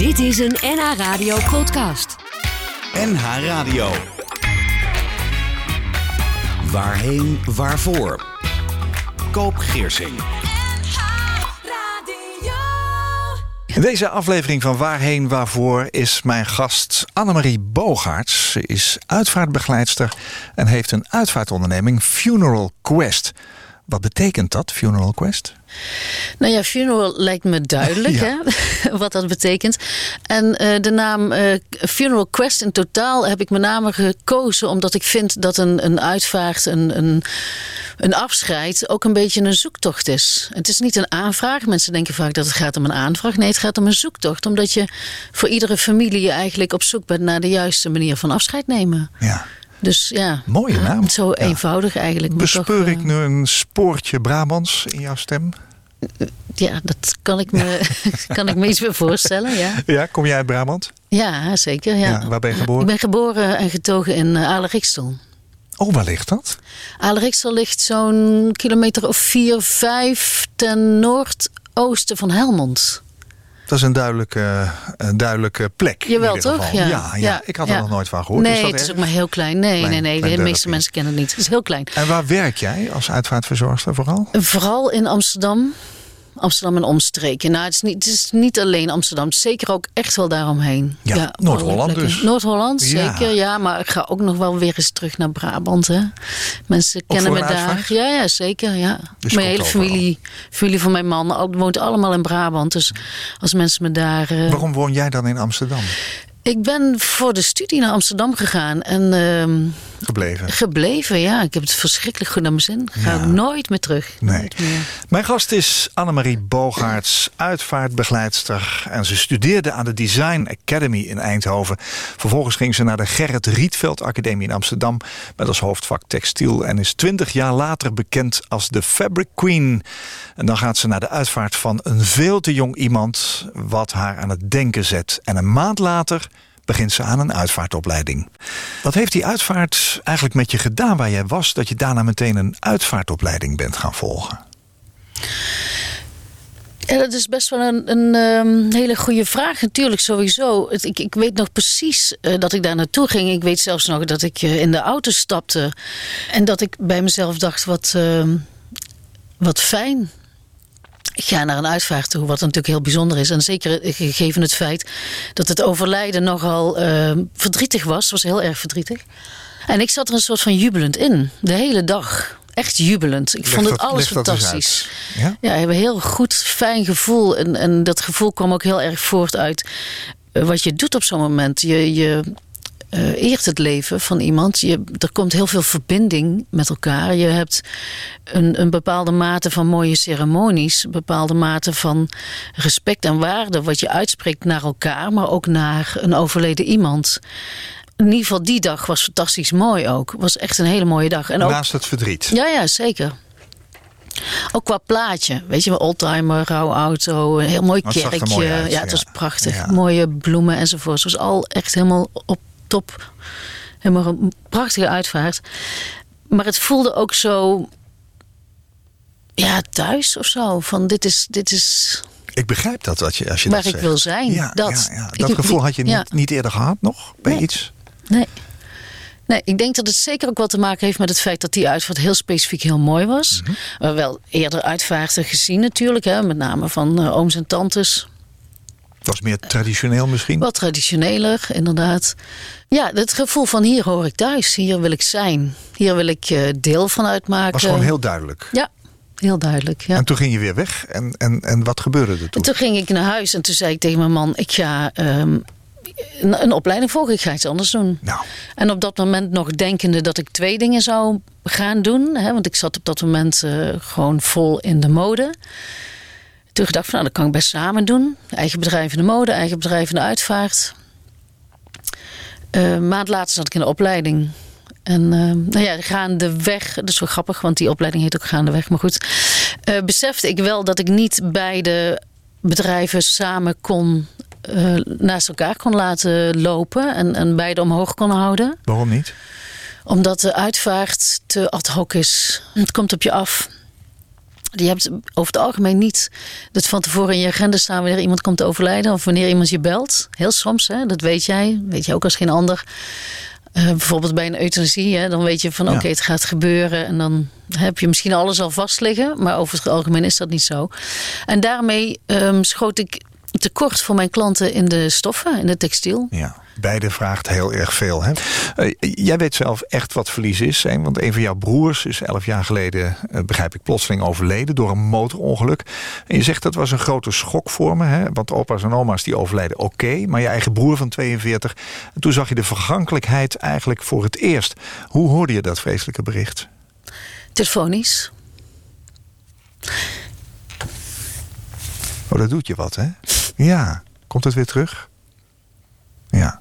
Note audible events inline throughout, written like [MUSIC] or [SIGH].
Dit is een NH Radio podcast. NH Radio. Waarheen, waarvoor? Koop Geersing. In deze aflevering van Waarheen Waarvoor is mijn gast Annemarie Bogaerts. Ze is uitvaartbegeleidster en heeft een uitvaartonderneming Funeral Quest. Wat betekent dat, Funeral Quest? Nou ja, funeral lijkt me duidelijk Ja. hè, [LAUGHS] wat dat betekent. En eh, de naam eh, Funeral Quest in totaal heb ik met name gekozen... omdat ik vind dat een, een uitvaart, een, een, een afscheid... ook een beetje een zoektocht is. Het is niet een aanvraag. Mensen denken vaak dat het gaat om een aanvraag. Nee, het gaat om een zoektocht. Omdat je voor iedere familie je eigenlijk op zoek bent... naar de juiste manier van afscheid nemen. Ja. Dus ja, Mooie naam. zo Ja. eenvoudig eigenlijk. toch, Bespeur eh, ik nu een spoortje Brabants in jouw stem? Ja, dat kan ik me, [LAUGHS] kan ik me iets meer voorstellen, ja. Ja, kom jij uit Brabant? Ja, zeker. Ja. Ja, waar ben je geboren? Ik ben geboren en getogen in uh, Alerikstel. Oh, waar ligt dat? Alerikstel ligt zo'n kilometer of vier, vijf ten noordoosten van Helmond. Dat is een duidelijke, een duidelijke plek. in Jawel, ieder toch? geval. Ja. Ja, ja, Ja. ik had er nog nooit van gehoord. nee, Is dat het is ook maar heel klein. Nee, Klein- nee, nee. klein De meeste dorpje. mensen kennen het niet. Het is heel klein. En waar werk jij als uitvaartverzorgster vooral? Vooral in Amsterdam. Amsterdam en omstreken. Nou, het is niet, het is niet alleen Amsterdam. Zeker ook echt wel daaromheen. Ja, Noord-Holland dus. Noord-Holland, zeker. Ja, maar ik ga ook nog wel weer eens terug naar Brabant. Hè. Mensen kennen me daar. uitvaart? Ja, ja, zeker. Ja. Dus Mijn hele familie, familie van mijn man woont allemaal in Brabant. Dus als mensen me daar... eh, Waarom woon jij dan in Amsterdam Ik ben voor de studie naar Amsterdam gegaan. En ehm, gebleven? gebleven, ja. Ik heb het verschrikkelijk goed naar mijn zin. Ga Ja. ik nooit meer terug. Nee. Nooit meer. Mijn gast is Annemarie Bogaerts, uitvaartbegeleidster. En ze studeerde aan de Design Academy in Eindhoven. Vervolgens ging ze naar de Gerrit Rietveld Academie in Amsterdam... met als hoofdvak textiel. En is twintig jaar later bekend als de Fabric Queen. En dan gaat ze naar de uitvaart van een veel te jong iemand... wat haar aan het denken zet. En een maand later begint ze aan een uitvaartopleiding. Wat heeft die uitvaart eigenlijk met je gedaan waar jij was... dat je daarna meteen een uitvaartopleiding bent gaan volgen? Ja, dat is best wel een, een ehm, hele goede vraag. Natuurlijk, sowieso. Ik, ik weet nog precies eh, dat ik daar naartoe ging. Ik weet zelfs nog dat ik eh, in de auto stapte. En dat ik bij mezelf dacht, wat, ehm, wat fijn. Ik ga naar een uitvaart toe, wat natuurlijk heel bijzonder is. En zeker eh, gegeven het feit dat het overlijden nogal ehm, verdrietig was. Het was heel erg verdrietig. En ik zat er een soort van jubelend in. De hele dag. Echt jubelend. Ik Leg vond het dat- alles dat fantastisch. Ja? Ja, we hebben een heel goed, fijn gevoel. En, en dat gevoel kwam ook heel erg voort uit eh, wat je doet op zo'n moment. Je, je eh, eert het leven van iemand. Je, er komt heel veel verbinding met elkaar. Je hebt een, een bepaalde mate van mooie ceremonies. Een bepaalde mate van respect en waarde. Wat je uitspreekt naar elkaar, maar ook naar een overleden iemand. In ieder geval die dag was fantastisch mooi ook. Was echt een hele mooie dag. En ook Naast het verdriet. ja, ja, zeker. Ook qua plaatje. Weet je, oldtimer, rouwauto, een heel mooi er kerkje. mooi uit, ja, het ja. was prachtig. Ja. Mooie bloemen enzovoort. Het was al echt helemaal op top. Helemaal een prachtige uitvaart. Maar het voelde ook zo... Ja, thuis of zo. Van dit is... Dit is Ik begrijp dat, wat je, als je Waar dat ik zegt. wil zijn, Ja, dat. ja, ja. Ik- dat gevoel had je [LAUGHS] niet, niet eerder gehad nog bij Nee. iets? Nee. Nee, ik denk dat het zeker ook wat te maken heeft met het feit dat die uitvaart heel specifiek heel mooi was. Hebben wel eerder uitvaarten gezien natuurlijk, hè, met name van eh, ooms en tantes. Was meer traditioneel misschien? Wat traditioneler, inderdaad. Ja, het gevoel van hier hoor ik thuis, hier wil ik zijn. Hier wil ik eh, deel van uitmaken. was gewoon heel duidelijk. Ja, heel duidelijk. Ja. En toen ging je weer weg. En, en, en wat gebeurde er toen? En toen ging ik naar huis en toen zei ik tegen mijn man: Ik ga ehm, een, een opleiding volgen, ik ga iets anders doen. Nou, En op dat moment nog denkende dat ik twee dingen zou gaan doen. Hè, want ik zat op dat moment eh, gewoon vol in de mode. Toen gedacht van, nou, dat kan ik best samen doen. Eigen bedrijf in de mode, eigen bedrijf in de uitvaart. Eh, een maand later zat ik in de opleiding. En eh, nou ja, gaandeweg, dat is wel grappig, want die opleiding heet ook gaandeweg, maar goed. eh, besefte ik wel dat ik niet beide bedrijven samen kon, naast elkaar kon laten lopen en, en beide omhoog kon houden waarom niet? omdat de uitvaart te ad hoc is. Het komt op je af. Je hebt over het algemeen niet dat van tevoren in je agenda staan wanneer iemand komt te overlijden of wanneer iemand je belt. Heel soms, hè, dat weet jij, weet je ook als geen ander. Uh, bijvoorbeeld bij een euthanasie, hè, dan weet je van oké, het gaat gebeuren. En dan heb je misschien alles al vast liggen, maar over het algemeen is dat niet zo. En daarmee um, schoot ik tekort voor mijn klanten in de stoffen, in de textiel. Ja, beide vraagt heel erg veel. Hè? Uh, jij weet zelf echt wat verlies is. Hè? Want een van jouw broers is elf jaar geleden, uh, begrijp ik, plotseling overleden door een motorongeluk. En je zegt dat was een grote schok voor me. Hè? Want opa's en oma's die overlijden oké. Okay, maar je eigen broer van 42. En toen zag je de vergankelijkheid eigenlijk voor het eerst. Hoe hoorde je dat vreselijke bericht? Telefonisch. Oh, dat doet je wat, hè? Ja. Komt het weer terug? Ja.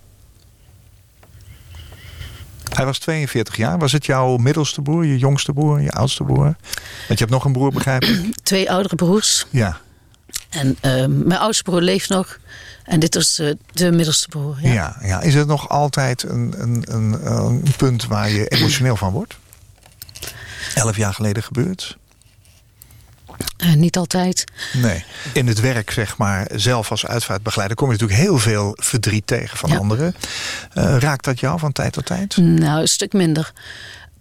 Hij was 42 jaar. Was het jouw middelste broer, je jongste broer, je oudste broer? Want je hebt nog een broer, begrijp ik? [CLEARS THROAT] Twee oudere broers. Ja. En uh, mijn oudste broer leeft nog. En dit was de, de middelste broer. Ja. ja. Ja, Is het nog altijd een, een, een, een punt waar je emotioneel van wordt? Elf jaar geleden gebeurd? Uh, niet altijd. Nee. In het werk, zeg maar, zelf als uitvaartbegeleider... kom je natuurlijk heel veel verdriet tegen van Ja. anderen. Uh, raakt dat jou van tijd tot tijd? Nou, een stuk minder.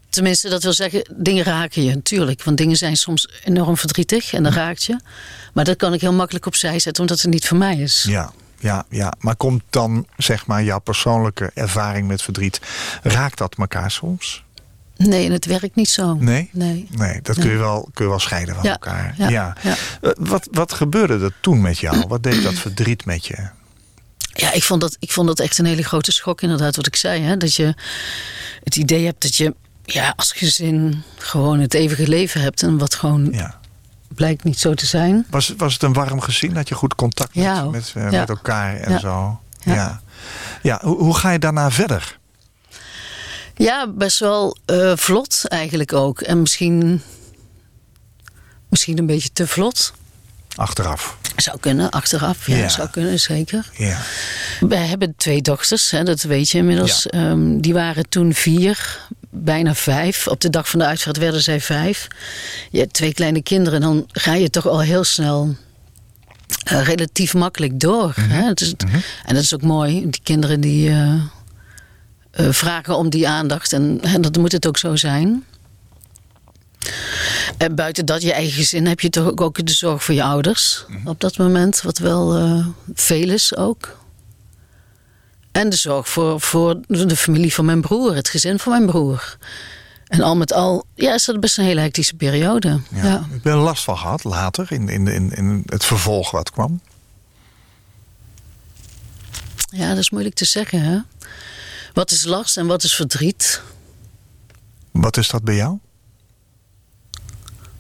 Tenminste, dat wil zeggen, dingen raken je natuurlijk. Want dingen zijn soms enorm verdrietig en dan raakt je. Maar dat kan ik heel makkelijk opzij zetten, omdat het niet voor mij is. Ja, ja, ja. Maar komt dan, zeg maar, jouw persoonlijke ervaring met verdriet... raakt dat elkaar soms? Nee, en het werkt niet zo. Nee? Nee. Nee, dat Nee. Kun, je wel, kun je wel scheiden van Ja, elkaar. ja, ja. Uh, Wat, wat gebeurde er toen met jou? Wat deed dat verdriet met je? Ja, ik vond, dat, ik vond dat echt een hele grote schok, inderdaad, wat ik zei. Hè? Dat je het idee hebt dat je ja, als gezin gewoon het eeuwige leven hebt. En wat gewoon Ja. blijkt niet zo te zijn. Was, was het een warm gezin? Had je goed contact met, Ja, met, Ja. met elkaar en Ja. zo? Ja. Ja. ja. ja. Hoe, hoe ga je daarna verder? Ja, best wel eh, vlot eigenlijk ook. En misschien, misschien een beetje te vlot. Achteraf. Zou kunnen, achteraf. Ja, Ja. zou kunnen, zeker. Ja. Wij hebben twee dochters, hè, dat weet je inmiddels. Ehm, die waren toen vier, bijna vijf. Op de dag van de uitvaart werden zij vijf. Je hebt twee kleine kinderen, dan ga je toch al heel snel eh, relatief makkelijk door. hè? Het is, En dat is ook mooi. Die kinderen die eh, eh, vragen om die aandacht. En, en dat moet het ook zo zijn. En buiten dat, je eigen gezin, heb je toch ook- de zorg voor je ouders op dat moment. Wat wel eh, veel is ook. En de zorg voor, voor de familie van mijn broer, het gezin van mijn broer. En al met al, ja, is dat best een hele hectische periode. Ja. Ja. Ik ben er last van gehad later in, in, in, in het vervolg wat kwam. ja, dat is moeilijk te zeggen. Hè? Wat is last en wat is verdriet? Wat is dat bij jou?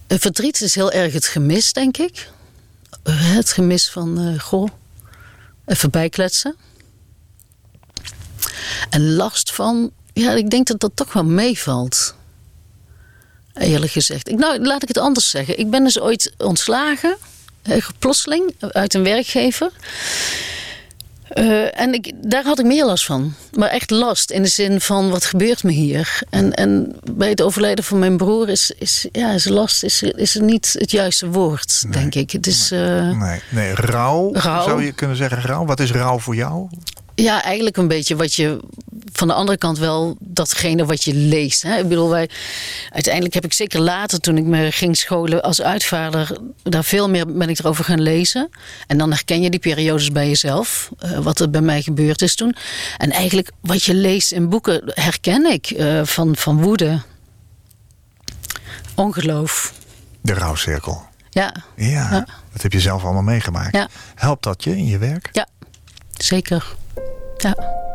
Eh, Verdriet is heel erg het gemis, denk ik. Eh, Het gemis van, eh, goh, even bijkletsen. En last van, ja, ik denk dat dat toch wel meevalt. Eerlijk gezegd. Ik, nou, laat ik het anders zeggen. Ik ben dus ooit ontslagen, plotseling, uit een werkgever. Eh, en ik, daar had ik meer last van. Maar echt last in de zin van wat gebeurt me hier? En, en bij het overlijden van mijn broer is, is, ja, is last is, is niet het juiste woord, denk ik. Het is eh, Nee, nee rouw, Rouw. zou je kunnen zeggen. Rouw. Wat is rouw voor jou? Ja, eigenlijk een beetje wat je van de andere kant wel datgene wat je leest. Hè? Ik bedoel, wij, uiteindelijk heb ik zeker later toen ik me ging scholen als uitvaarder, daar veel meer ben ik erover gaan lezen. En dan herken je die periodes bij jezelf, eh, wat er bij mij gebeurd is toen. En eigenlijk wat je leest in boeken herken ik eh, van, van woede, ongeloof. De rouwcirkel. Ja, Ja, Ja. dat heb je zelf allemaal meegemaakt. Ja. Helpt dat je in je werk? ja, zeker. Ja.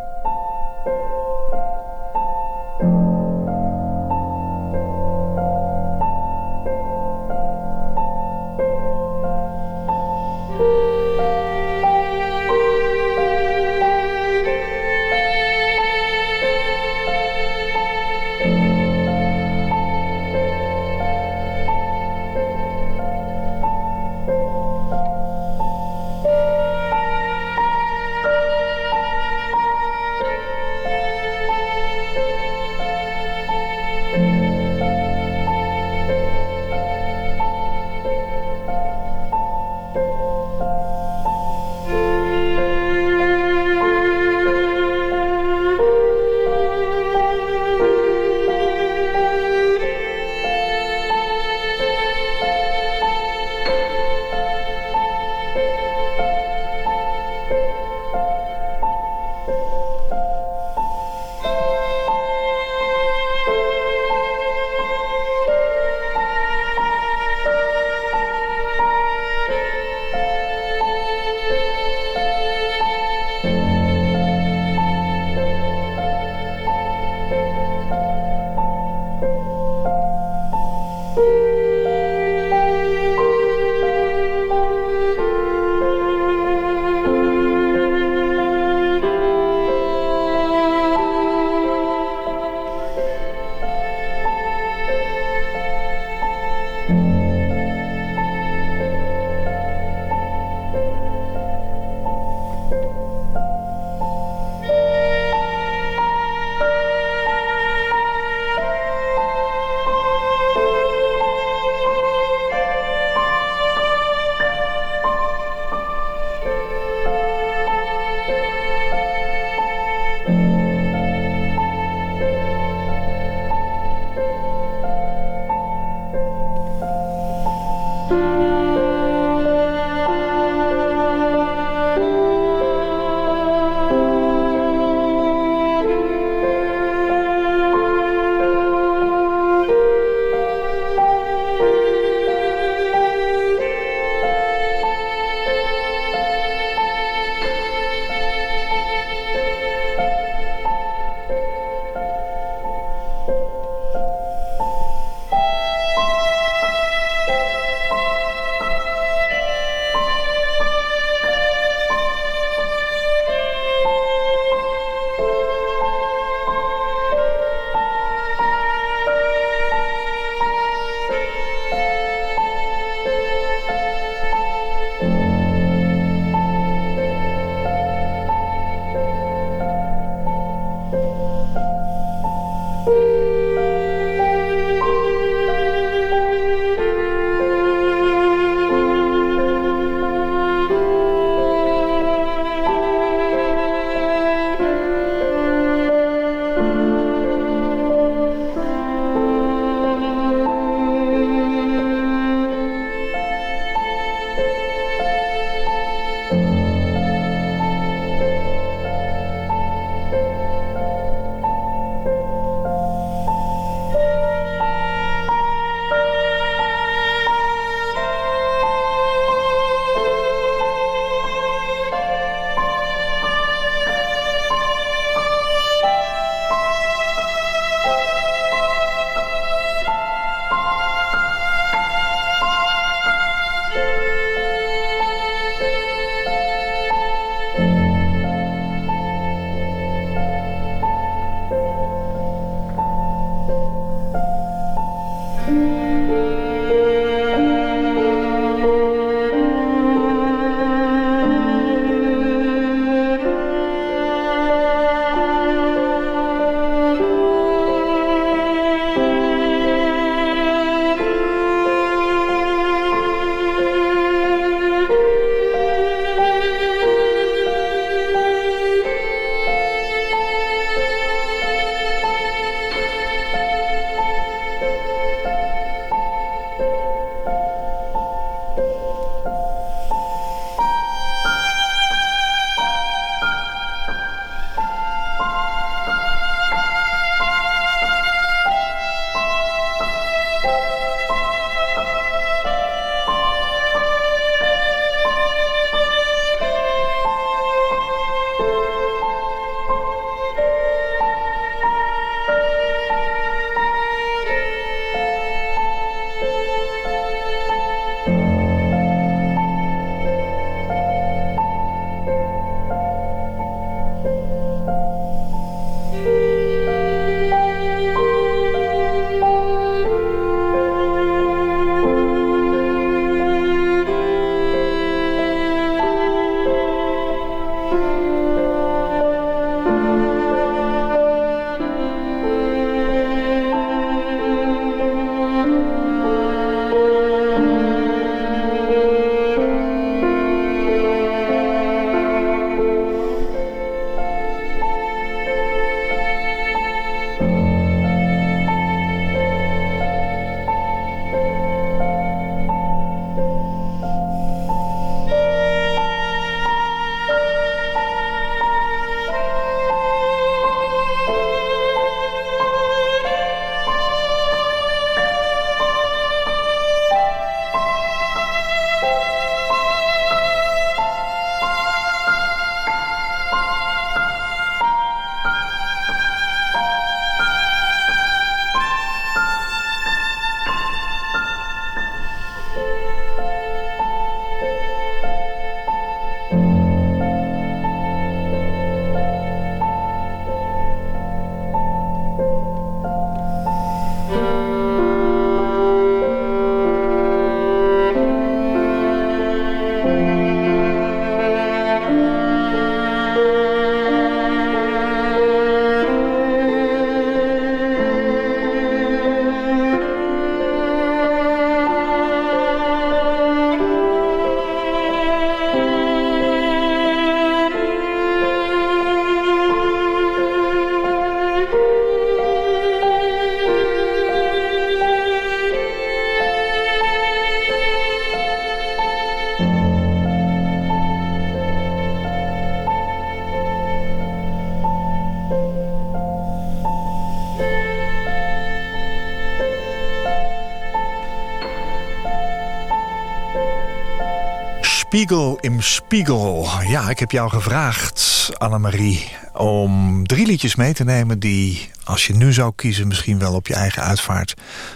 Im Spiegel. Ja, ik heb jou gevraagd, Annemarie, om drie liedjes mee te nemen... die, als je nu zou kiezen, misschien wel op je eigen uitvaart...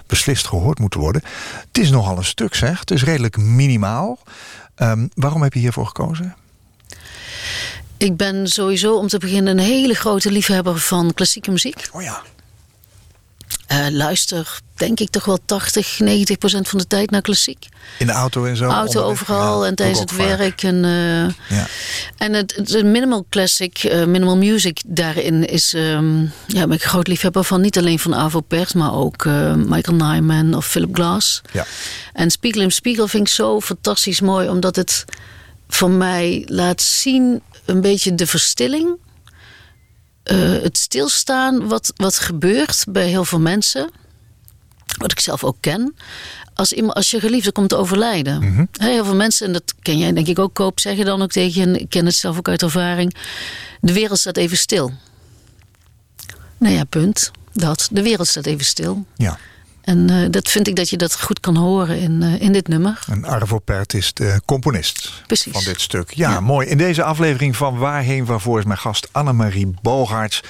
beslist gehoord moeten worden. Het is nogal een stuk, zeg. Het is redelijk minimaal. Um, waarom heb je hiervoor gekozen? Ik ben sowieso om te beginnen een hele grote liefhebber van klassieke muziek. Oh ja. Uh, luister, denk ik toch wel 80, 90 procent van de tijd naar klassiek. In de auto en zo? Auto overal en tijdens het werk. En, uh, ja. en het, het, minimal classic, uh, minimal music daarin is... Um, ja, ben ik een groot liefhebber van. Niet alleen van Avo Pers, maar ook Michael Nyman of Philip Glass. Ja. En Spiegel in Spiegel vind ik zo fantastisch mooi... omdat het voor mij laat zien een beetje de verstilling uh, het stilstaan wat, wat gebeurt bij heel veel mensen. Wat ik zelf ook ken. Als, iemand, als je geliefde komt te overlijden. Mhm. Heel veel mensen, en dat ken jij denk ik ook, Koop, zeggen dan ook tegen je. Ik ken het zelf ook uit ervaring. De wereld staat even stil. Nou ja, punt. Dat. De wereld staat even stil. Ja. En uh, dat vind ik dat je dat goed kan horen in, uh, in dit nummer. En Arvo Pärt is de componist Precies. van dit stuk. Ja, ja, mooi. In deze aflevering van Waarheen Waarvoor is mijn gast Annemarie Bogaerts.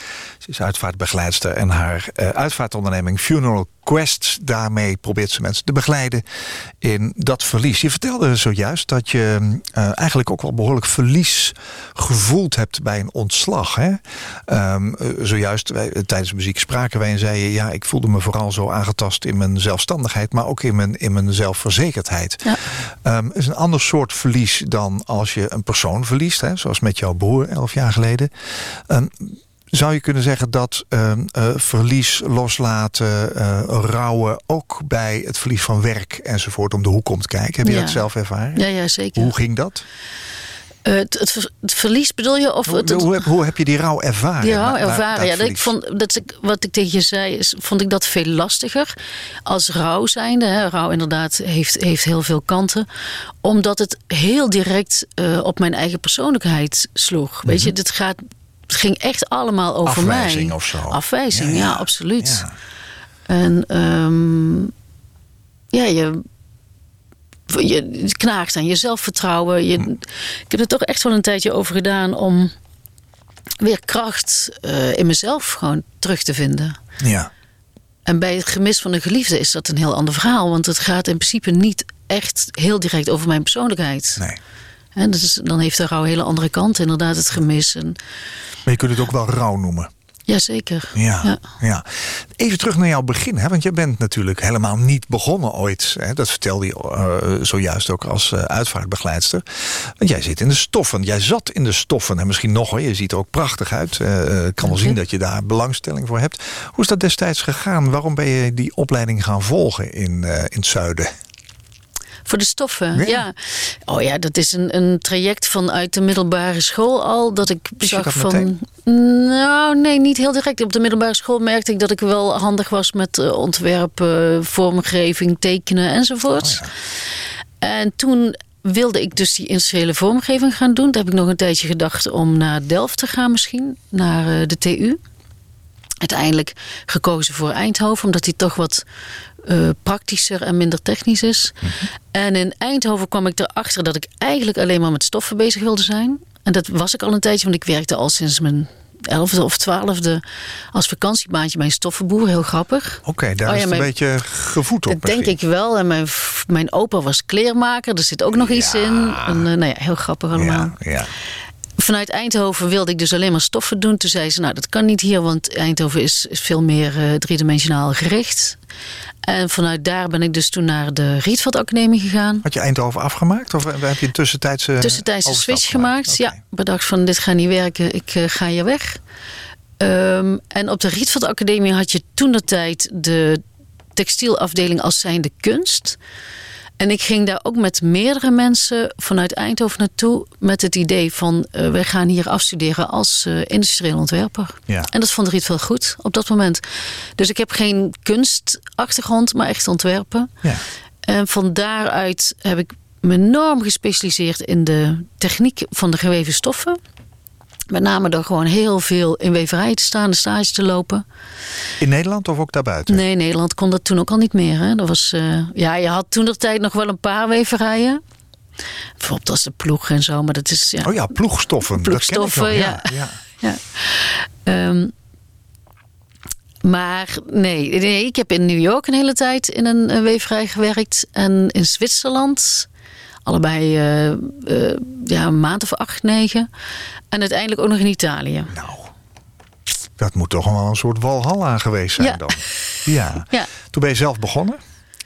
Ze is uitvaartbegeleidster en haar uh, uitvaartonderneming Funeral Quest. Daarmee probeert ze mensen te begeleiden in dat verlies. Je vertelde zojuist dat je uh, eigenlijk ook wel behoorlijk verlies gevoeld hebt bij een ontslag. Hè? Um, zojuist wij, tijdens de muziek spraken wij en zei je... ja, ik voelde me vooral zo aangetast in mijn zelfstandigheid... maar ook in mijn, in mijn zelfverzekerdheid. Ja. Um, is een ander soort verlies dan als je een persoon verliest. Hè? Zoals met jouw broer elf jaar geleden. Um, zou je kunnen zeggen dat uh, uh, verlies loslaten, uh, rouwen... ook bij het verlies van werk enzovoort om de hoek komt kijken? Heb je ja. dat zelf ervaren? Ja, ja zeker. Hoe ging dat? Het, het, het, verlies bedoel je? Of hoe, het, hoe, heb, hoe, heb, je die rouw ervaren? Die rouw ervaren, ja. Dat ik vond, dat ik, wat ik tegen je zei, is, vond ik dat veel lastiger. Als rouw zijnde. Hè, rouw inderdaad heeft, heeft heel veel kanten. Omdat het heel direct op mijn eigen persoonlijkheid sloeg. Mm -hmm. Weet je, het gaat het ging echt allemaal over Afwijzing mij. of zo. Afwijzing, ja, ja, ja absoluut. Ja. En um, ja, je, je knaagt aan je zelfvertrouwen. Je, hm. Ik heb er toch echt wel een tijdje over gedaan om weer kracht uh, in mezelf gewoon terug te vinden. Ja. En bij het gemis van een geliefde is dat een heel ander verhaal. Want het gaat in principe niet echt heel direct over mijn persoonlijkheid. Nee. En dus dan heeft de rouw een hele andere kant, inderdaad, het gemis. En... Maar je kunt het ook wel rouw noemen. Jazeker. Ja, ja. ja. Even terug naar jouw begin. Hè? Want je bent natuurlijk helemaal niet begonnen ooit. Hè? Dat vertelde je uh, zojuist ook als uh, uitvaartbegeleidster. Want jij zit in de stoffen. Jij zat in de stoffen. En misschien nog hoor. Je ziet er ook prachtig uit. Uh, kan wel zien dat je daar belangstelling voor hebt. Hoe is dat destijds gegaan? Waarom ben je die opleiding gaan volgen in, in het zuiden? Voor de stoffen, ja. ja. Oh ja, dat is een, een traject vanuit de middelbare school al. Dat ik zag dat van. meteen? Nou, nee, niet heel direct. Op de middelbare school merkte ik dat ik wel handig was met uh, ontwerpen, vormgeving, tekenen enzovoort. Oh ja. En toen wilde ik dus die industriële vormgeving gaan doen. Daar heb ik nog een tijdje gedacht om naar Delft te gaan misschien, naar uh, de TU. Uiteindelijk gekozen voor Eindhoven, omdat die toch wat uh, praktischer en minder technisch is. Mhm. En in Eindhoven kwam ik erachter dat ik eigenlijk alleen maar met stoffen bezig wilde zijn. En dat was ik al een tijdje, want ik werkte al sinds mijn elfde of twaalfde als vakantiebaantje bij een stoffenboer. Heel grappig. Oké, okay, daar Oh is een beetje gevoed op. Dat denk ik wel. En mijn, mijn opa was kleermaker. Er zit ook nog iets in. En, uh, nou ja, heel grappig allemaal. Ja. Vanuit Eindhoven wilde ik dus alleen maar stoffen doen. Toen zei ze, nou dat kan niet hier, want Eindhoven is, is veel meer uh, driedimensionaal gericht. En vanuit daar ben ik dus toen naar de Rietveld Academie gegaan. Had je Eindhoven afgemaakt? Of heb je een tussentijdse Tussentijdse switch gemaakt. Ja, bedacht van dit gaat niet werken, ik uh, ga hier weg. Um, en op de Rietveld Academie had je toen de tijd de textielafdeling als zijnde kunst. En ik ging daar ook met meerdere mensen vanuit Eindhoven naartoe met het idee van uh, wij gaan hier afstuderen als uh, industrieel ontwerper. Ja. En dat vond Rietveld goed op dat moment. Dus ik heb geen kunstachtergrond, maar echt ontwerpen. Ja. En van daaruit heb ik me enorm gespecialiseerd in de techniek van de geweven stoffen. Met name door gewoon heel veel in weverij te staan, de stage te lopen. In Nederland of ook daarbuiten? Nee, Nederland kon dat toen ook al niet meer. Hè. Dat was, uh, ja, je had toen de tijd nog wel een paar weverijen. Bijvoorbeeld als de ploeg en zo, maar dat is... Ja, Oh ja, ploegstoffen. Ploegstoffen, dat ken ik ja. nog, ja. [LAUGHS] ja. Ehm, maar nee, nee, ik heb in New York een hele tijd in een, een weverij gewerkt. En in Zwitserland, allebei eh, eh, ja, een maand of acht, negen. En uiteindelijk ook nog in Italië. Nou, dat moet toch wel een soort walhalla geweest zijn Ja. dan. Ja. [LAUGHS] Ja. Toen ben je zelf begonnen.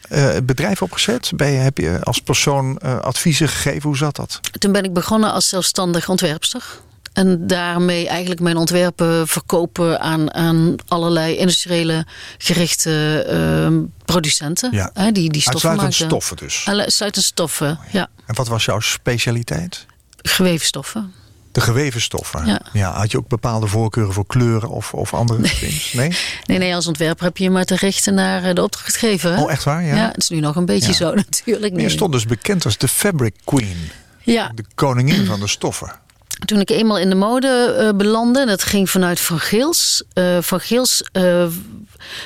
het bedrijf opgezet. Ben je, heb je als persoon adviezen gegeven? Hoe zat dat? Toen ben ik begonnen als zelfstandig ontwerpster. En daarmee eigenlijk mijn ontwerpen verkopen aan, aan allerlei industriële gerichte ehm, producenten. Ja. Hè, die, die stoffen Uitsluitend maakten. stoffen dus. Uitsluitend stoffen, ja. En wat was jouw specialiteit? Geweven stoffen. De geweven stoffen. Ja. had je ook bepaalde voorkeuren voor kleuren of, of andere dingen? Nee? [LAUGHS] Nee, nee, als ontwerper heb je je maar te richten naar eh, de opdrachtgever. Oh, echt waar? Ja. Ja, het is nu nog een beetje Ja. zo [LAUGHS] natuurlijk. Je stond dus bekend als de Fabric Queen. Ja, De koningin van de stoffen. Toen ik eenmaal in de mode eh, belandde, dat ging vanuit Van Geels. Eh, van Geels eh,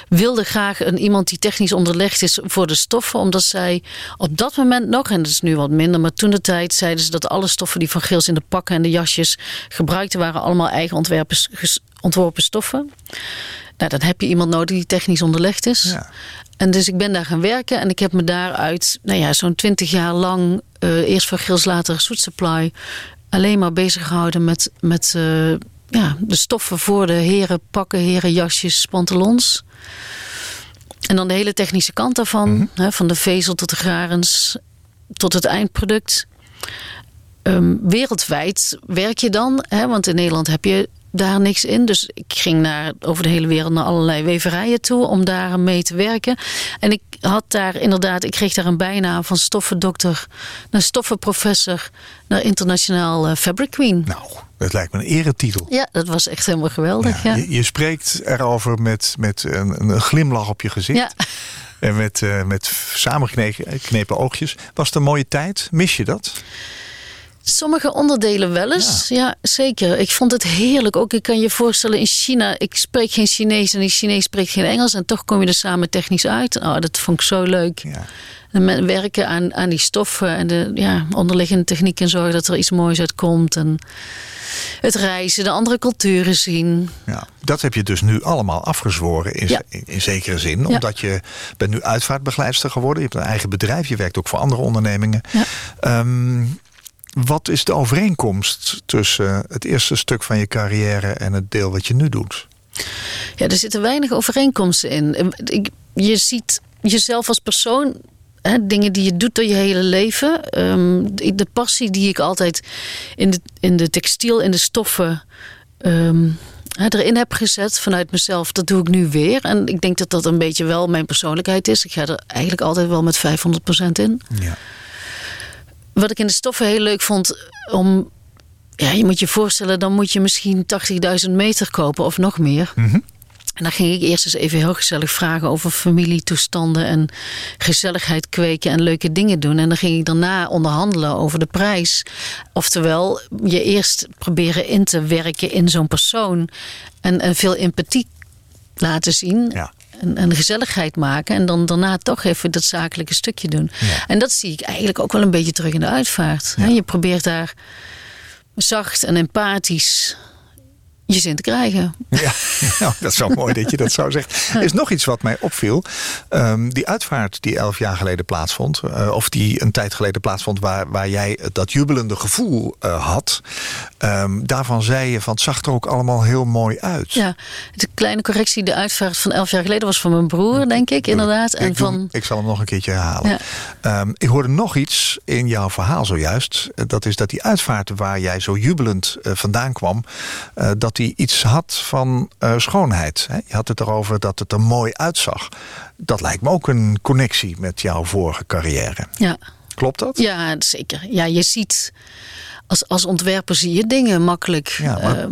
wilde graag een, iemand die technisch onderlegd is voor de stoffen. Omdat zij op dat moment nog, en dat is nu wat minder, maar toen de tijd zeiden ze dat alle stoffen die Van Geels in de pakken en de jasjes gebruikten, waren allemaal eigen ontwerpen, ontworpen stoffen. Nou, dan heb je iemand nodig die technisch onderlegd is. Ja. En dus ik ben daar gaan werken en ik heb me daaruit, nou ja, zo'n twintig jaar lang, eerst voor Gils, later Soet Supply, alleen maar bezig gehouden met, met eh, ja, de stoffen voor de heren pakken, heren jasjes, pantalons. En dan de hele technische kant daarvan, hè, van de vezel tot de garens, tot het eindproduct. Ehm, wereldwijd werk je dan, hè, want in Nederland heb je daar niks in. Dus ik ging naar, over de hele wereld naar allerlei weverijen toe om daar mee te werken. En ik had daar inderdaad, ik kreeg daar een bijnaam van stoffendokter naar stoffenprofessor naar internationaal eh, fabric queen. Nou, dat lijkt me een eretitel. Ja, dat was echt helemaal geweldig. Ja, Je, je spreekt erover met, met een, een glimlach op je gezicht. Ja. En met, eh met samengeknepen oogjes. Was het een mooie tijd? Mis je dat? Sommige onderdelen wel eens, ja. zeker. Ik vond het heerlijk. Ook ik kan je voorstellen in China, ik spreek geen Chinees en die Chinees spreekt geen Engels. En toch kom je er samen technisch uit. Oh, dat vond ik zo leuk. Ja. En werken aan, aan die stoffen en de ja, onderliggende techniek en zorgen dat er iets moois uitkomt. En het reizen, de andere culturen zien. Ja, dat heb je dus nu allemaal afgezworen in, Ja. in, in zekere zin. Omdat je bent nu uitvaartbegeleidster geworden. Je hebt een eigen bedrijf. Je werkt ook voor andere ondernemingen. Ja. Ehm, wat is de overeenkomst tussen het eerste stuk van je carrière en het deel wat je nu doet? Ja, er zitten weinig overeenkomsten in. Ik- Je ziet jezelf als persoon, dingen die je doet door je hele leven. Ehm, de de passie die ik altijd in de, in de textiel, in de stoffen. ehm, erin heb gezet vanuit mezelf, dat doe ik nu weer. En ik denk dat dat een beetje wel mijn persoonlijkheid is. Ik ga er eigenlijk altijd wel met 500% in. Ja. Wat ik in de stoffen heel leuk vond om. Ja, je moet je voorstellen, dan moet je misschien 80.000 meter kopen of nog meer. En dan ging ik eerst eens even heel gezellig vragen over familietoestanden en gezelligheid kweken en leuke dingen doen. En dan ging ik daarna onderhandelen over de prijs. Oftewel, je eerst proberen in te werken in zo'n persoon en, en veel empathie laten zien. Ja. En, en gezelligheid maken. En dan daarna toch even dat zakelijke stukje doen. Ja. En dat zie ik eigenlijk ook wel een beetje terug in de uitvaart. Je probeert daar zacht en empathisch je zin te krijgen. Ja, [LAUGHS] nou, dat is wel mooi dat je dat zo zegt. Er is nog iets wat mij opviel. Ehm, die uitvaart die elf jaar geleden plaatsvond, eh, of die een tijd geleden plaatsvond, waar, waar jij dat jubelende gevoel eh, had. ehm, daarvan zei je van het zag er ook allemaal heel mooi uit. Ja, de kleine correctie, de uitvaart van elf jaar geleden was van mijn broer, denk ik, inderdaad. En ik, van, ik zal hem nog een keertje herhalen. Ja. Ehm, ik hoorde nog iets in jouw verhaal zojuist. Eh, Dat is dat die uitvaart waar jij zo jubelend vandaan kwam... eh, dat die iets had van eh, schoonheid. Hè? Je had het erover dat het er mooi uitzag. Dat lijkt me ook een connectie met jouw vorige carrière. ja, Klopt dat? ja, zeker. Ja, je ziet, als, als ontwerper zie je dingen makkelijk. Ja, maar Ehm,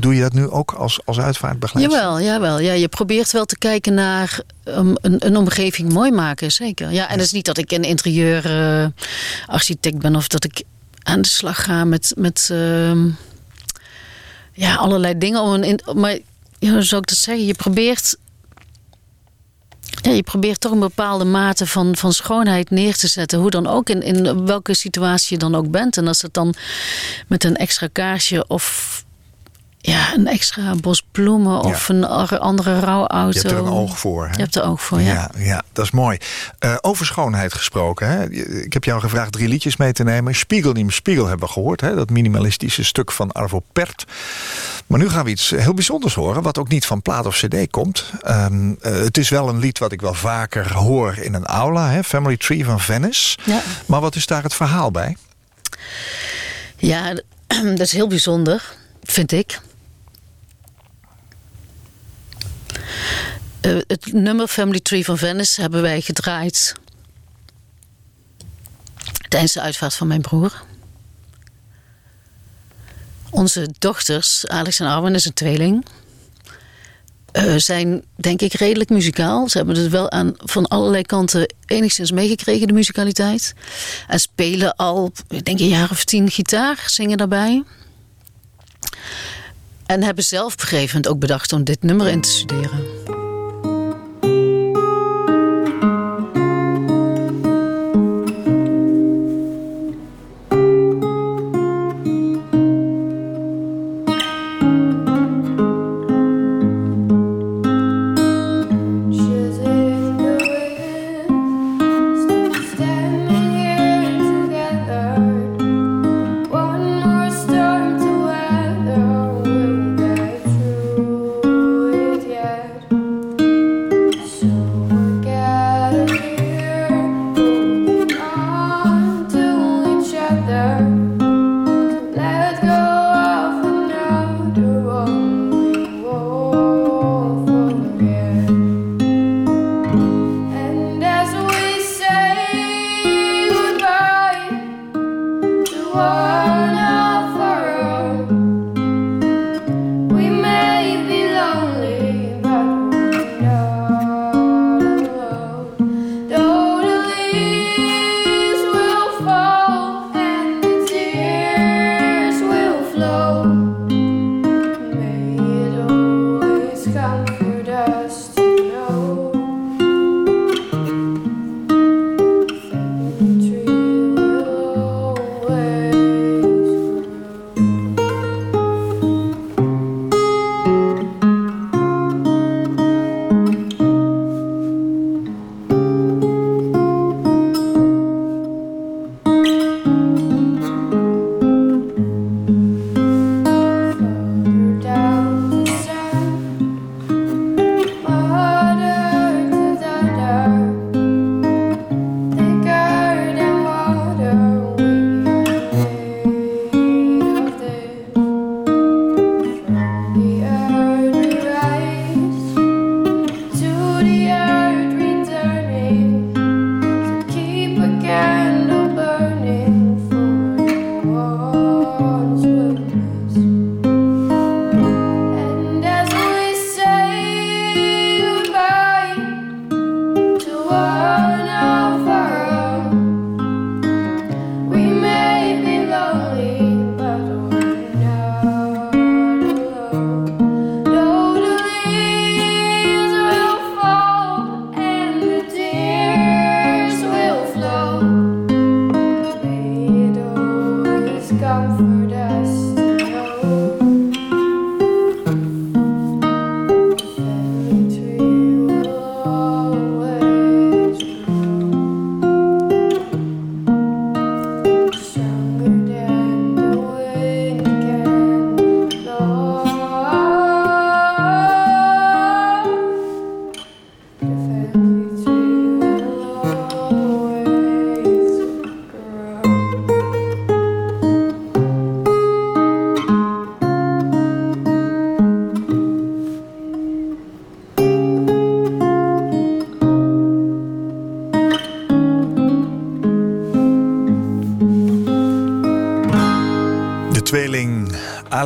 doe je dat nu ook als, als uitvaartbegeleider? Jawel, jawel. Ja, je probeert wel te kijken naar um, een, een omgeving mooi maken, zeker. Ja, en het is niet dat ik een interieurarchitect ben of dat ik aan de slag ga met, met ehm, ja, allerlei dingen. Om een, maar hoe zou ik dat zeggen? Je probeert ja, je probeert toch een bepaalde mate van, van schoonheid neer te zetten. Hoe dan ook, in, in welke situatie je dan ook bent. En als het dan met een extra kaarsje of ja, een extra bos bloemen of een andere rouwauto. Je hebt er een oog voor. Hè? Je hebt er oog voor, ja. Ja, ja dat is mooi. Uh, over schoonheid gesproken. Hè? Ik heb jou gevraagd drie liedjes mee te nemen. Spiegel niet Spiegel hebben we gehoord. Hè? Dat minimalistische stuk van Arvo Pert. Maar nu gaan we iets heel bijzonders horen. Wat ook niet van plaat of cd komt. Um, uh, het is wel een lied wat ik wel vaker hoor in een aula. Hè? Family Tree van Venice. Ja. Maar wat is daar het verhaal bij? Ja, [CLEARS THROAT] dat is heel bijzonder, vind ik. Uh, het nummer Family Tree van Venice hebben wij gedraaid tijdens de uitvaart van mijn broer. Onze dochters, Alex en Arwen, is een tweeling. Uh, zijn denk ik redelijk muzikaal. Ze hebben het wel aan van allerlei kanten enigszins meegekregen, de muzikaliteit. En spelen al, ik denk een jaar of tien gitaar, zingen daarbij. En hebben zelf op ook bedacht om dit nummer in te studeren.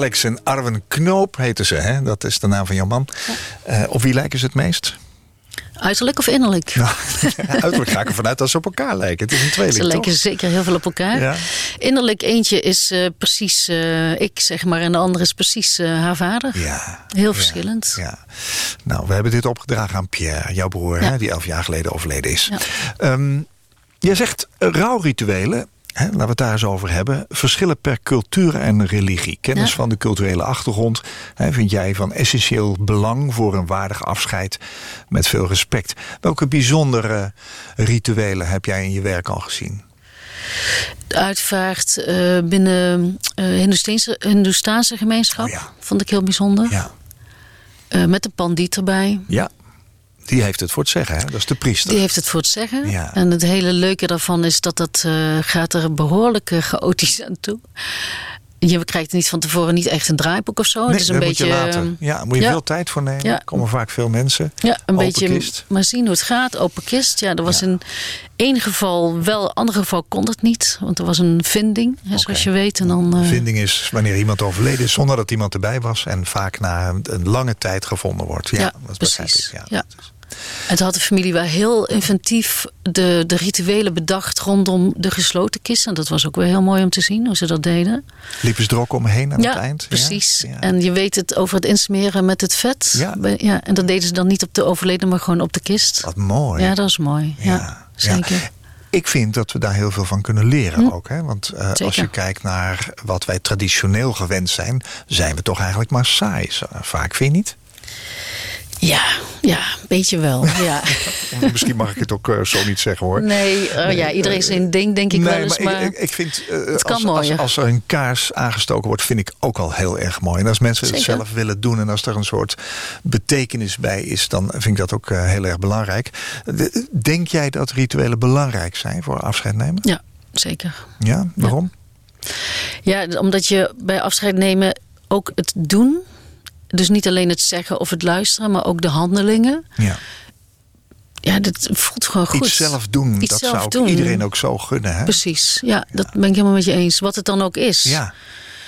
Alex en Arwen Knoop heten ze, hè? Dat is de naam van jouw man. Ja. Uh, op wie lijken ze het meest? Uiterlijk of innerlijk? [LAUGHS] Nou, uiterlijk ga ik ervan uit dat ze op elkaar lijken. Het is een tweeling, Ze lijken zeker heel veel op elkaar. Ja. Innerlijk eentje is eh, precies eh, ik, zeg maar. En de andere is precies eh, haar vader. Ja. Heel ja, verschillend. Ja. Nou, we hebben dit opgedragen aan Pierre, jouw broer, Ja. hè, die elf jaar geleden overleden is. Ehm, jij zegt eh, rouwrituelen, hè, laten we het daar eens over hebben, verschillen per cultuur en religie. Kennis Ja. van de culturele achtergrond hè, vind jij van essentieel belang voor een waardig afscheid met veel respect. Welke bijzondere rituelen heb jij in je werk al gezien? De uitvaart eh, binnen eh Hindoestaanse, Hindoestaanse gemeenschap Oh ja. vond ik heel bijzonder. Ja. Eh, met een pandiet erbij. ja, die heeft het voor het zeggen, hè? dat is de priester. Die heeft het voor het zeggen. Ja. En het hele leuke daarvan is dat dat eh, gaat er behoorlijk eh, chaotisch aan toe. Je krijgt niet van tevoren niet echt een draaiboek of zo. Nee, het is een dat beetje. moet je laten. eh, Ja, moet je ja. veel tijd voor nemen. Ja. Er komen vaak veel mensen. Ja, een Open beetje kist. maar zien hoe het gaat. Open kist. Ja, er was in één geval wel, ander geval kon het niet. Want er was een vinding, hè, zoals je weet. En dan, eh, vinding is wanneer iemand overleden is zonder dat iemand erbij was. En vaak na een, een lange tijd gevonden wordt. Ja, Ja, dat begrijp precies. ik. Ja, Toen had de familie wel heel inventief de, de rituelen bedacht rondom de gesloten kist. En dat was ook weer heel mooi om te zien hoe ze dat deden. Liepen ze er ook omheen aan ja, het eind? precies. Ja. En je weet het over het insmeren met het vet. Ja. Ja, en dat deden ze dan niet op de overleden, maar gewoon op de kist. Wat mooi. Ja, dat is mooi. Ja, Ja, zeker. Ik vind dat we daar heel veel van kunnen leren ook. Hè? Want eh, als Hm. Je kijkt naar wat wij traditioneel gewend zijn... zijn we toch eigenlijk maar saai. Vaak, vind je niet? Ja, ja, een beetje wel. [LAUGHS] Ja. Misschien mag ik het ook eh, zo niet zeggen hoor. Nee, oh ja, iedereen zijn ding, denk ik nee, wel eens. maar, Maar, ik, ik, vind, eh, het kan als, als, er een kaars aangestoken wordt, vind ik ook al heel erg mooi. En als mensen het zelf willen doen en als er een soort betekenis bij is, dan vind ik dat ook eh, heel erg belangrijk. De- Denk jij dat rituelen belangrijk zijn voor afscheid nemen? ja, zeker. Ja, waarom? Ja, omdat je bij afscheid nemen ook het doen. Dus niet alleen het zeggen of het luisteren, maar ook de handelingen. Ja. Ja, dat voelt gewoon goed. Iets zelf doen, Iets dat zelf zou doen. iedereen ook zo gunnen. Hè? Precies, ja, dat ben ik helemaal met je eens. Wat het dan ook is. Ja,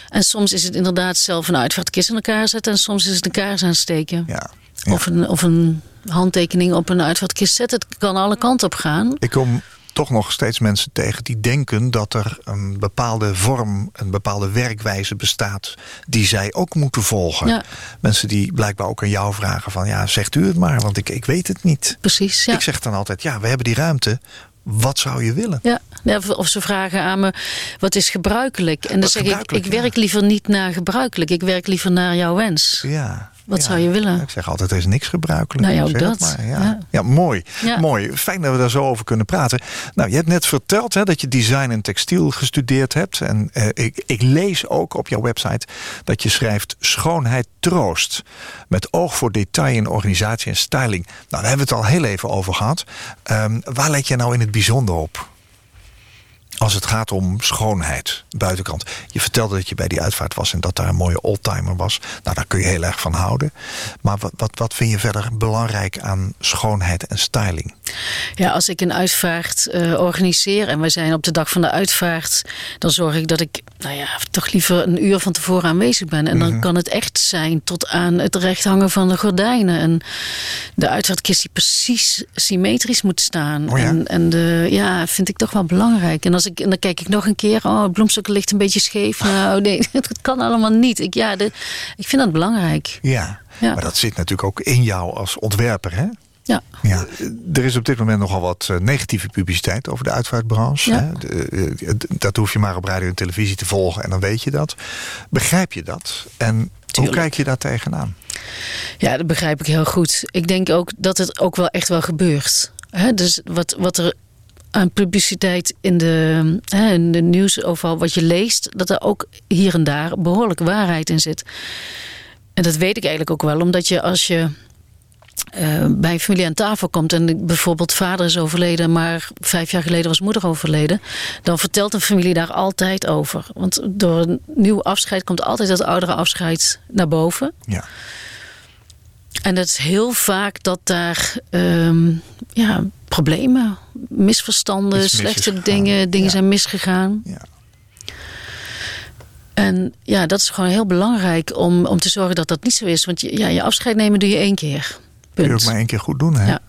En soms is het inderdaad zelf een uitvaartkist in elkaar zetten. En soms is het een kaars aansteken. ja. ja. Of, een, of een handtekening op een uitvaartkist zetten. Het kan alle kanten op gaan. Ik kom toch nog steeds mensen tegen die denken dat er een bepaalde vorm, een bepaalde werkwijze bestaat die zij ook moeten volgen. Ja. Mensen die blijkbaar ook aan jou vragen van ja, zegt u het maar, want ik, ik weet het niet. Precies, ja. Ik zeg dan altijd, ja, we hebben die ruimte. Wat zou je willen? Ja, ja, of- ze vragen aan me, wat is gebruikelijk? En dan Wat zeg ik, ik ja. werk liever niet naar gebruikelijk. Ik werk liever naar jouw wens. Ja. Wat ja. zou je willen? Ik zeg altijd, er is niks gebruikelijk. Nou ja, ook dat. Maar. Ja. Ja. Ja. mooi. Mooi. Fijn dat we daar zo over kunnen praten. Nou, je hebt net verteld hè, dat je design en textiel gestudeerd hebt. En eh, ik, ik lees ook op jouw website dat je schrijft schoonheid troost. Met oog voor detail in organisatie en styling. Nou, daar hebben we het al heel even over gehad. Ehm, waar let je nou in het bijzonder op? Als het gaat om schoonheid, buitenkant. Je vertelde dat je bij die uitvaart was en dat daar een mooie oldtimer was. Nou, daar kun je heel erg van houden. Maar wat, wat, wat vind je verder belangrijk aan schoonheid en styling? Ja, als ik een uitvaart eh, organiseer en wij zijn op de dag van de uitvaart, dan zorg ik dat ik, nou ja, toch liever een uur van tevoren aanwezig ben. En Mhm. dan kan het echt zijn tot aan het recht hangen van de gordijnen. En de uitvaartkist die precies symmetrisch moet staan. Oh ja? En, en de, ja, vind ik toch wel belangrijk. En, als ik, en dan kijk ik nog een keer, oh, het bloemstuk ligt een beetje scheef. [LAUGHS] Nou, nee, [LAUGHS] het kan allemaal niet. Ik, ja, de, ik vind dat belangrijk. Ja, Ja. maar dat zit natuurlijk ook in jou als ontwerper, hè? Ja. Ja, er is op dit moment nogal wat eh, negatieve publiciteit over de uitvaartbranche. Ja. Hè? Eh, dat hoef je maar op radio en televisie te volgen en dan weet je dat. Begrijp je dat? En hoe kijk je daar tegenaan? Ja, dat begrijp ik heel goed. Ik denk ook dat het ook wel echt wel gebeurt. Dus wat, wat er aan publiciteit in de, hè, in de nieuws overal wat je leest, dat er ook hier en daar behoorlijk waarheid in zit. En dat weet ik eigenlijk ook wel, omdat je als je eh, bij een familie aan tafel komt en bijvoorbeeld vader is overleden, maar vijf jaar geleden was moeder overleden, dan vertelt een familie daar altijd over. Want door een nieuw afscheid komt altijd dat oudere afscheid naar boven. Ja. En het is heel vaak dat daar ehm, ja, problemen, misverstanden, slechte dingen, dingen Ja. zijn misgegaan. ja. En ja, dat is gewoon heel belangrijk om, om te zorgen dat dat niet zo is. Want je, ja, je afscheid nemen doe je één keer. Kun je Punt. ook maar één keer goed doen, hè? Ja.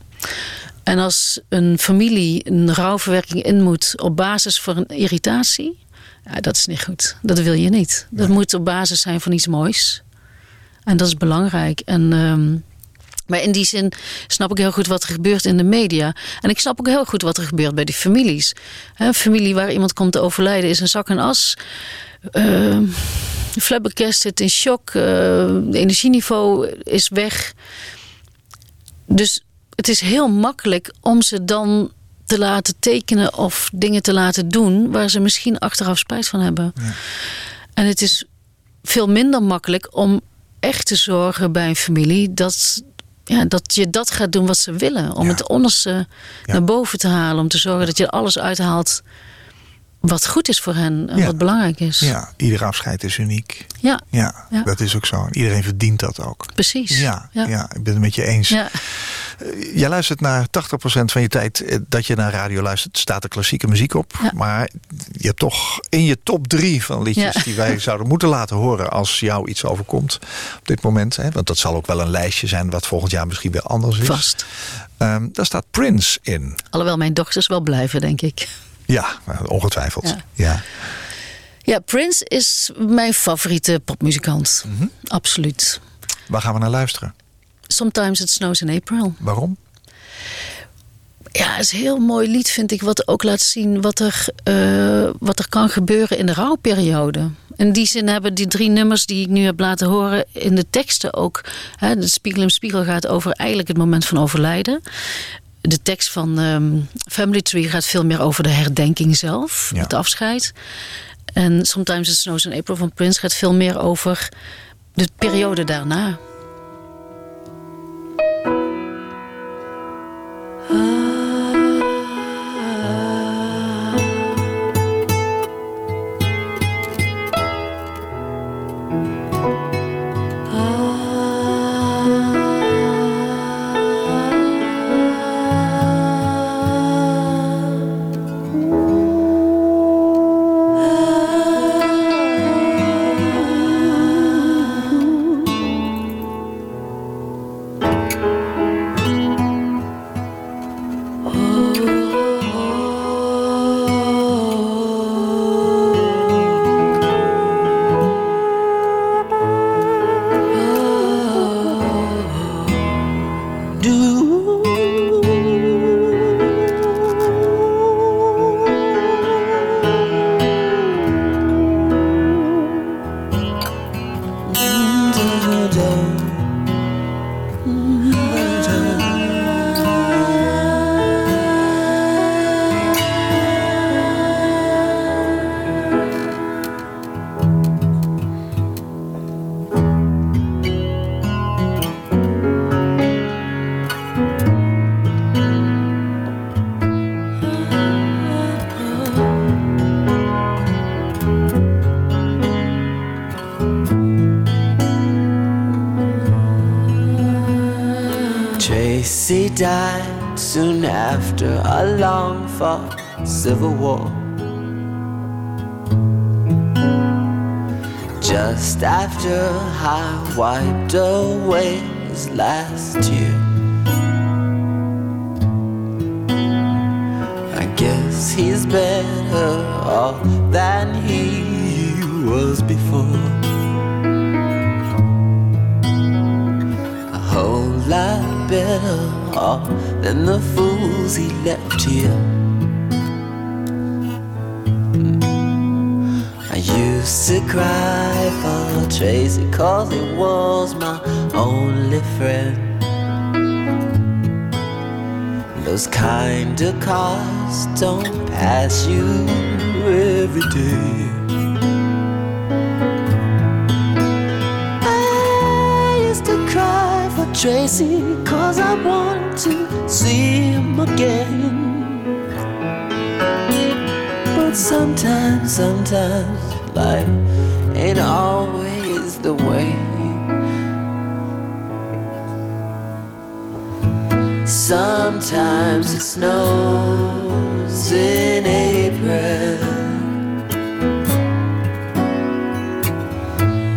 En als een familie een rouwverwerking in moet op basis van een irritatie, ja, dat is niet goed. Dat wil je niet. Dat moet op basis zijn van iets moois. En dat is belangrijk. En, ehm, maar in die zin snap ik heel goed wat er gebeurt in de media. En ik snap ook heel goed wat er gebeurt bij die families. Een familie waar iemand komt te overlijden is een zak en as. Uh, zit in shock. Uh, het energieniveau is weg. Dus het is heel makkelijk om ze dan te laten tekenen of dingen te laten doen waar ze misschien achteraf spijt van hebben. Ja. En het is veel minder makkelijk om echt te zorgen bij een familie dat, ja, dat je dat gaat doen wat ze willen. Om het onderste naar boven te halen. Om te zorgen dat je alles uithaalt wat goed is voor hen en wat belangrijk is. Ja, ieder afscheid is uniek. Ja. ja. dat is ook zo. Iedereen verdient dat ook. Precies. Ja, ja. ik ben het met je eens. Ja. Eh, jij luistert naar 80% van je tijd eh, dat je naar radio luistert, staat er klassieke muziek op. Maar je hebt toch in je top drie van liedjes die wij [LAUGHS] zouden moeten laten horen als jou iets overkomt op dit moment. Hè? Want dat zal ook wel een lijstje zijn wat volgend jaar misschien weer anders is. Vast. Um, daar staat Prince in. Alhoewel mijn dochters wel blijven, denk ik. Ja, ongetwijfeld. Ja. ja. ja. Prince is mijn favoriete popmuzikant. Mm Absoluut. Waar gaan we naar luisteren? Sometimes It Snows in April. Waarom? Ja, het is een heel mooi lied, vind ik, wat ook laat zien wat er, uh, wat er kan gebeuren in de rouwperiode. In die zin hebben die drie nummers die ik nu heb laten horen in de teksten ook. Hè, de Spiegel en Spiegel gaat over eigenlijk het moment van overlijden. De tekst van um, Family Tree gaat veel meer over de herdenking zelf, ja. het afscheid. En Sometimes It Snows in April van Prince gaat veel meer over de periode daarna. Ah. After a long fought civil war. Just after I wiped away his last tear. I guess he's better off than he was before. A whole lot better off than the he left here. I used to cry for Tracy cause he was my only friend. Those kind of cars don't pass you every day. Tracy cause I want to see him again. But sometimes, sometimes life ain't always the way. Sometimes it snows in April.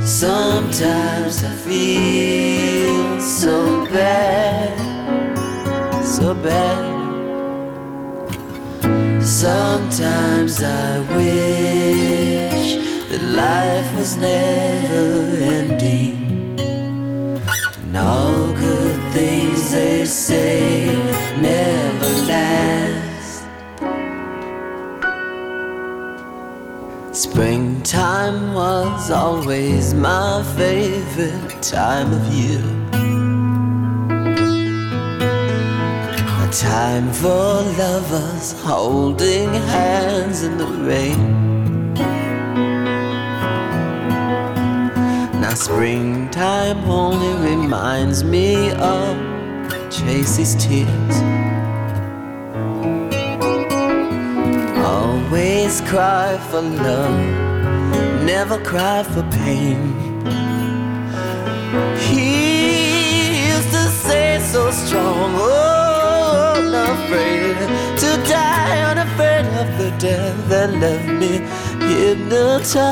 Sometimes I feel so bad so bad. Sometimes I wish that life was never ending. And all good things they say never last. Springtime was always my favorite time of year. Time for lovers holding hands in the rain. Now springtime only reminds me of Tracy's tears. Always cry for love, never cry for pain. He used to say so strong, oh, unafraid to die, unafraid of the death that left me hypnotized.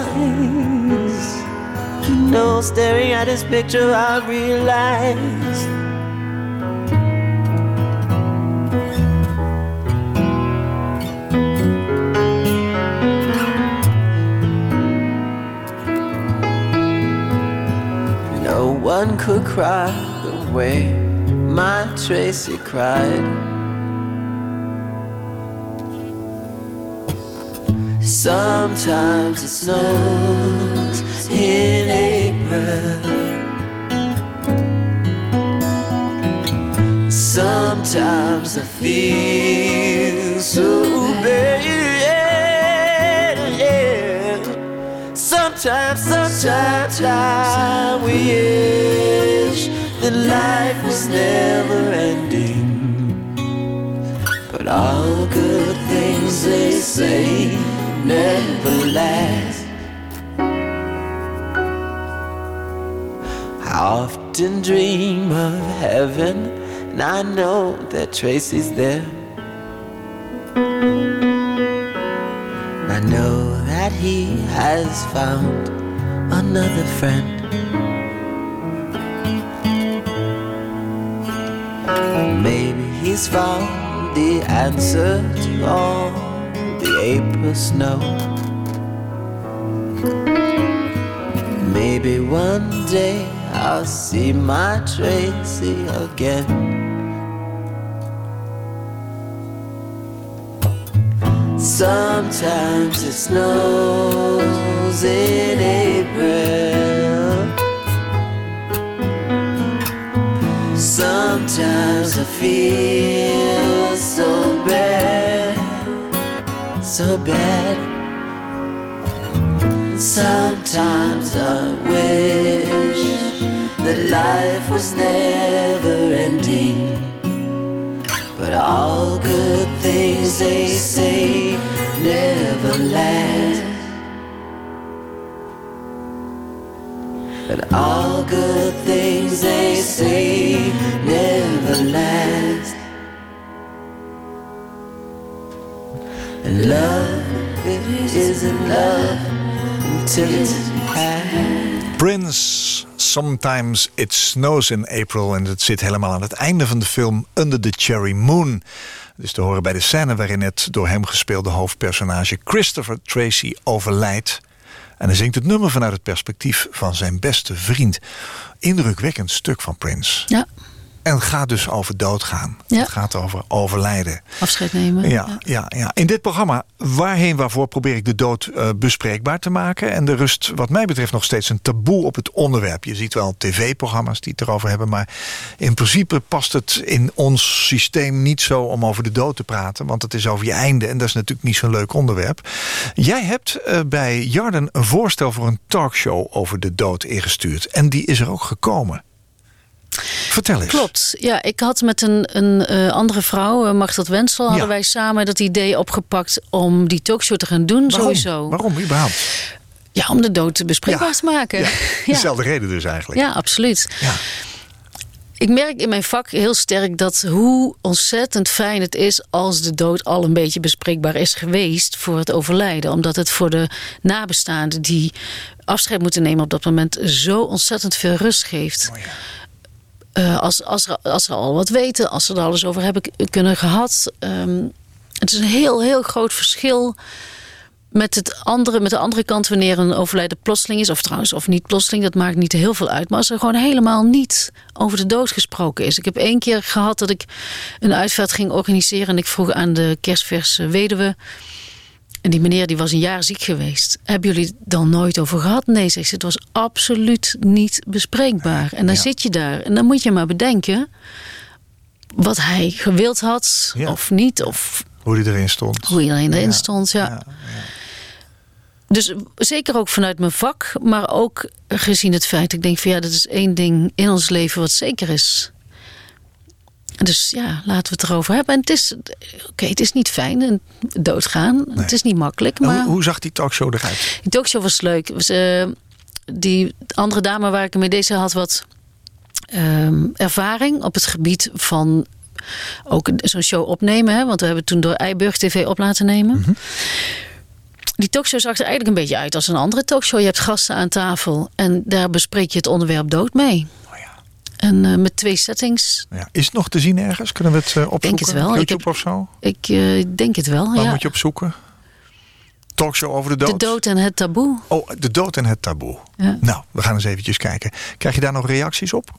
Know, staring at this picture, I realized. No one could cry the way my Tracy cried. Sometimes it snows in April. Sometimes I feel so bad. Sometimes, sometimes I wish that life was never ending. But all good things they say never last. I often dream of heaven, and I know that Tracy's there. I know that he has found another friend. Maybe he's found the answer to all April snow. Maybe one day I'll see my Tracy again. Sometimes it snows in April. Sometimes I feel so bad, so bad. Sometimes I wish that life was never ending. But all good things they say never last. But all good things they say never last. Love, it isn't love until it's past. Prince, Sometimes It Snows in April. En het zit helemaal aan het einde van de film Under the Cherry Moon. Dus te horen bij de scène waarin het door hem gespeelde hoofdpersonage Christopher Tracy overlijdt. En hij zingt het nummer vanuit het perspectief van zijn beste vriend. Indrukwekkend stuk van Prince. Ja, En het gaat dus over doodgaan. Ja. Het gaat over overlijden. afscheid nemen. Ja, ja. Ja, In dit programma, waarheen waarvoor, probeer ik de dood eh, bespreekbaar te maken. En er rust wat mij betreft nog steeds een taboe op het onderwerp. Je ziet wel tv-programma's die het erover hebben. Maar in principe past het in ons systeem niet zo om over de dood te praten. Want het is over je einde en dat is natuurlijk niet zo'n leuk onderwerp. Jij hebt eh, bij Jarden een voorstel voor een talkshow over de dood ingestuurd. En die is er ook gekomen. Vertel eens. Klopt. Ja, ik had met een, een eh, andere vrouw, uh, Machteld Wensel, hadden Ja. wij samen dat idee opgepakt om die talkshow te gaan doen. Waarom? Sowieso. Waarom überhaupt? Ja, om de dood bespreekbaar Ja. te maken. Ja, [LAUGHS] Ja. dezelfde reden dus eigenlijk. Ja, absoluut. Ja. Ik merk in mijn vak heel sterk dat hoe ontzettend fijn het is als de dood al een beetje bespreekbaar is geweest voor het overlijden. Omdat het voor de nabestaanden die afscheid moeten nemen op dat moment zo ontzettend veel rust geeft. Oh ja. Eh, als, als, als ze al wat weten, als ze er alles over hebben kunnen gehad. Ehm, het is een heel, heel groot verschil met, het andere, met de andere kant wanneer een overlijden plotseling is. Of trouwens, of niet plotseling, dat maakt niet heel veel uit. Maar als er gewoon helemaal niet over de dood gesproken is. Ik heb één keer gehad dat ik een uitvaart ging organiseren. En ik vroeg aan de kerstverse weduwe. En die meneer die was een jaar ziek geweest. Hebben jullie het dan nooit over gehad? Nee, zegt ze. Het was absoluut niet bespreekbaar. En dan Ja. zit je daar. En dan moet je maar bedenken... wat hij gewild had Ja. of niet. Of Hoe die erin stond. hoe iedereen erin Ja, stond. Ja. ja, Dus zeker ook vanuit mijn vak. Maar ook gezien het feit... ik denk van ja, dat is één ding in ons leven wat zeker is. Dus ja, laten we het erover hebben. En het is, oké, het is niet fijn, en doodgaan. Het is niet makkelijk, maar... hoe, hoe zag die talkshow eruit? Die talkshow was leuk. Was, eh, die andere dame waar ik mee deze had wat ehm, ervaring op het gebied van ook zo'n show opnemen. Hè? Want we hebben toen door Eiburg TV op laten nemen. Die talkshow zag er eigenlijk een beetje uit als een andere talkshow. Je hebt gasten aan tafel en daar bespreek je het onderwerp dood mee. En eh, met twee settings. Ja. Is het nog te zien ergens? Kunnen we het eh, opzoeken? het wel. Ik YouTube heb- of zo? Ik eh, denk het wel. Waar ja. moet je op zoeken? Talkshow over de dood? De dood en het taboe. Oh, de dood en het taboe. Ja. Nou, we gaan eens eventjes kijken. Krijg je daar nog reacties op?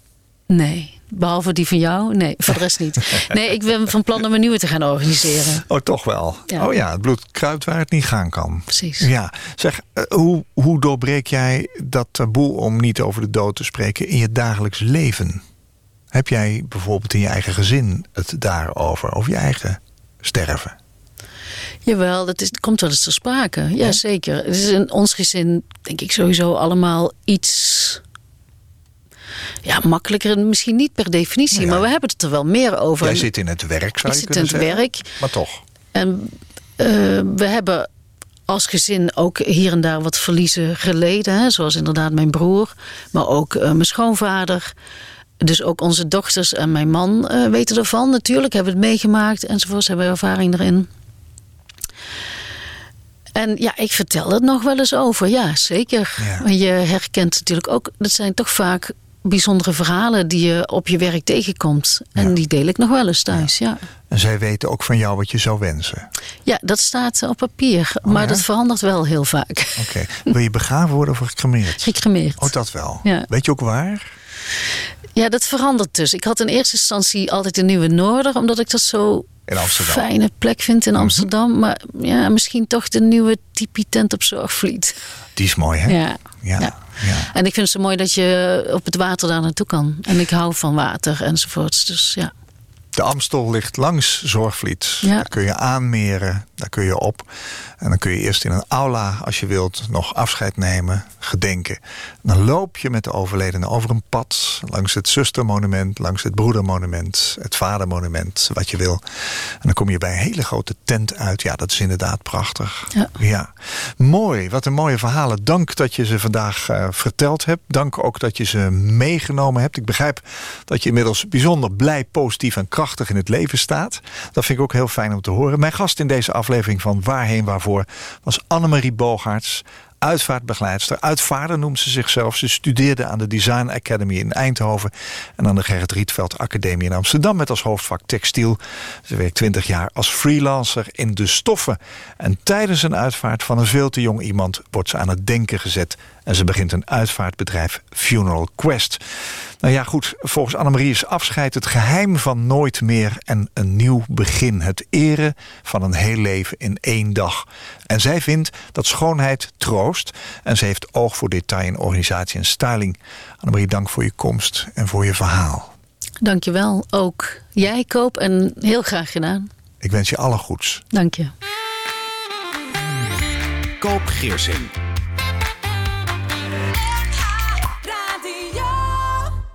Nee, behalve die van jou. Nee, voor de rest niet. [LAUGHS] Nee, ik ben van plan om een nieuwe te gaan organiseren. Oh, toch wel. Ja. Oh ja, het bloed kruidt waar het niet gaan kan. Precies. Ja, zeg, eh, hoe, hoe doorbreek jij dat taboe om niet over de dood te spreken in je dagelijks leven? Heb jij bijvoorbeeld in je eigen gezin het daarover, over je eigen sterven? Jawel, dat is, komt wel eens ter sprake. Ja, zeker. Het is in ons gezin, denk ik, sowieso allemaal iets... Ja, makkelijker. Misschien niet per definitie, Ja. maar we hebben het er wel meer over. Jij zit in het werk, zou Ik je zit in het zeggen. werk. Maar toch. En eh, we hebben als gezin ook hier en daar wat verliezen geleden. Hè? Zoals inderdaad mijn broer, maar ook eh, mijn schoonvader. Dus ook onze dochters en mijn man eh, weten ervan. Natuurlijk hebben we het meegemaakt enzovoorts. Hebben we ervaring erin. En ja, ik vertel het nog wel eens over. Ja, zeker. Ja. Want je herkent natuurlijk ook... Dat zijn toch vaak bijzondere verhalen die je op je werk tegenkomt. En Ja. die deel ik nog wel eens thuis, ja. En zij weten ook van jou wat je zou wensen. Ja, dat staat op papier. maar Oh, ja? dat verandert wel heel vaak. Oké. Wil je begraven worden of gecremeerd? Gecremeerd. Oh, dat wel. Ja. Weet je ook waar? Ja, dat verandert dus. Ik had in eerste instantie altijd een Nieuwe Noorder, omdat ik dat zo In Amsterdam. Mhm. fijne plek vind in Amsterdam. Maar ja, misschien toch de nieuwe Tipi tent op Zorgvliet. Die is mooi, hè? Ja. Ja. Ja. En ik vind het zo mooi dat je op het water daar naartoe kan. En ik hou van water enzovoorts. Dus ja. De Amstel ligt langs Zorgvliet. Ja. Daar kun je aanmeren, daar kun je op. En dan kun je eerst in een aula, als je wilt, nog afscheid nemen, gedenken. Dan loop je met de overledene over een pad, langs het zustermonument, langs het broedermonument, het vadermonument, wat je wil. En dan kom je bij een hele grote tent uit. Ja, dat is inderdaad prachtig. Ja. Mooi, wat een mooie verhalen. Dank dat je ze vandaag eh, verteld hebt. Dank ook dat je ze meegenomen hebt. Ik begrijp dat je inmiddels bijzonder blij, positief en krachtig in het leven staat. Dat vind ik ook heel fijn om te horen. Mijn gast in deze aflevering van Waarheen Waarvoor was Annemarie Bogaerts. Uitvaartbegeleidster. Uitvaarder noemt ze zichzelf. Ze studeerde aan de Design Academy in Eindhoven. En aan de Gerrit Rietveld Academie in Amsterdam. Met als hoofdvak textiel. Ze werkt 20 jaar als freelancer in de stoffen. En tijdens een uitvaart van een veel te jong iemand wordt ze aan het denken gezet. En ze begint een uitvaartbedrijf Funeral Quest. Nou ja, goed. Volgens Annemarie is afscheid het geheim van nooit meer en een nieuw begin. Het eren van een heel leven in één dag. En zij vindt dat schoonheid troost. En ze heeft oog voor detail in organisatie en styling. Annemarie, dank voor je komst en voor je verhaal. Dankjewel. Ook jij, Koop. En heel graag gedaan. Ik wens je alle goeds. Dank je. Koop Geersing.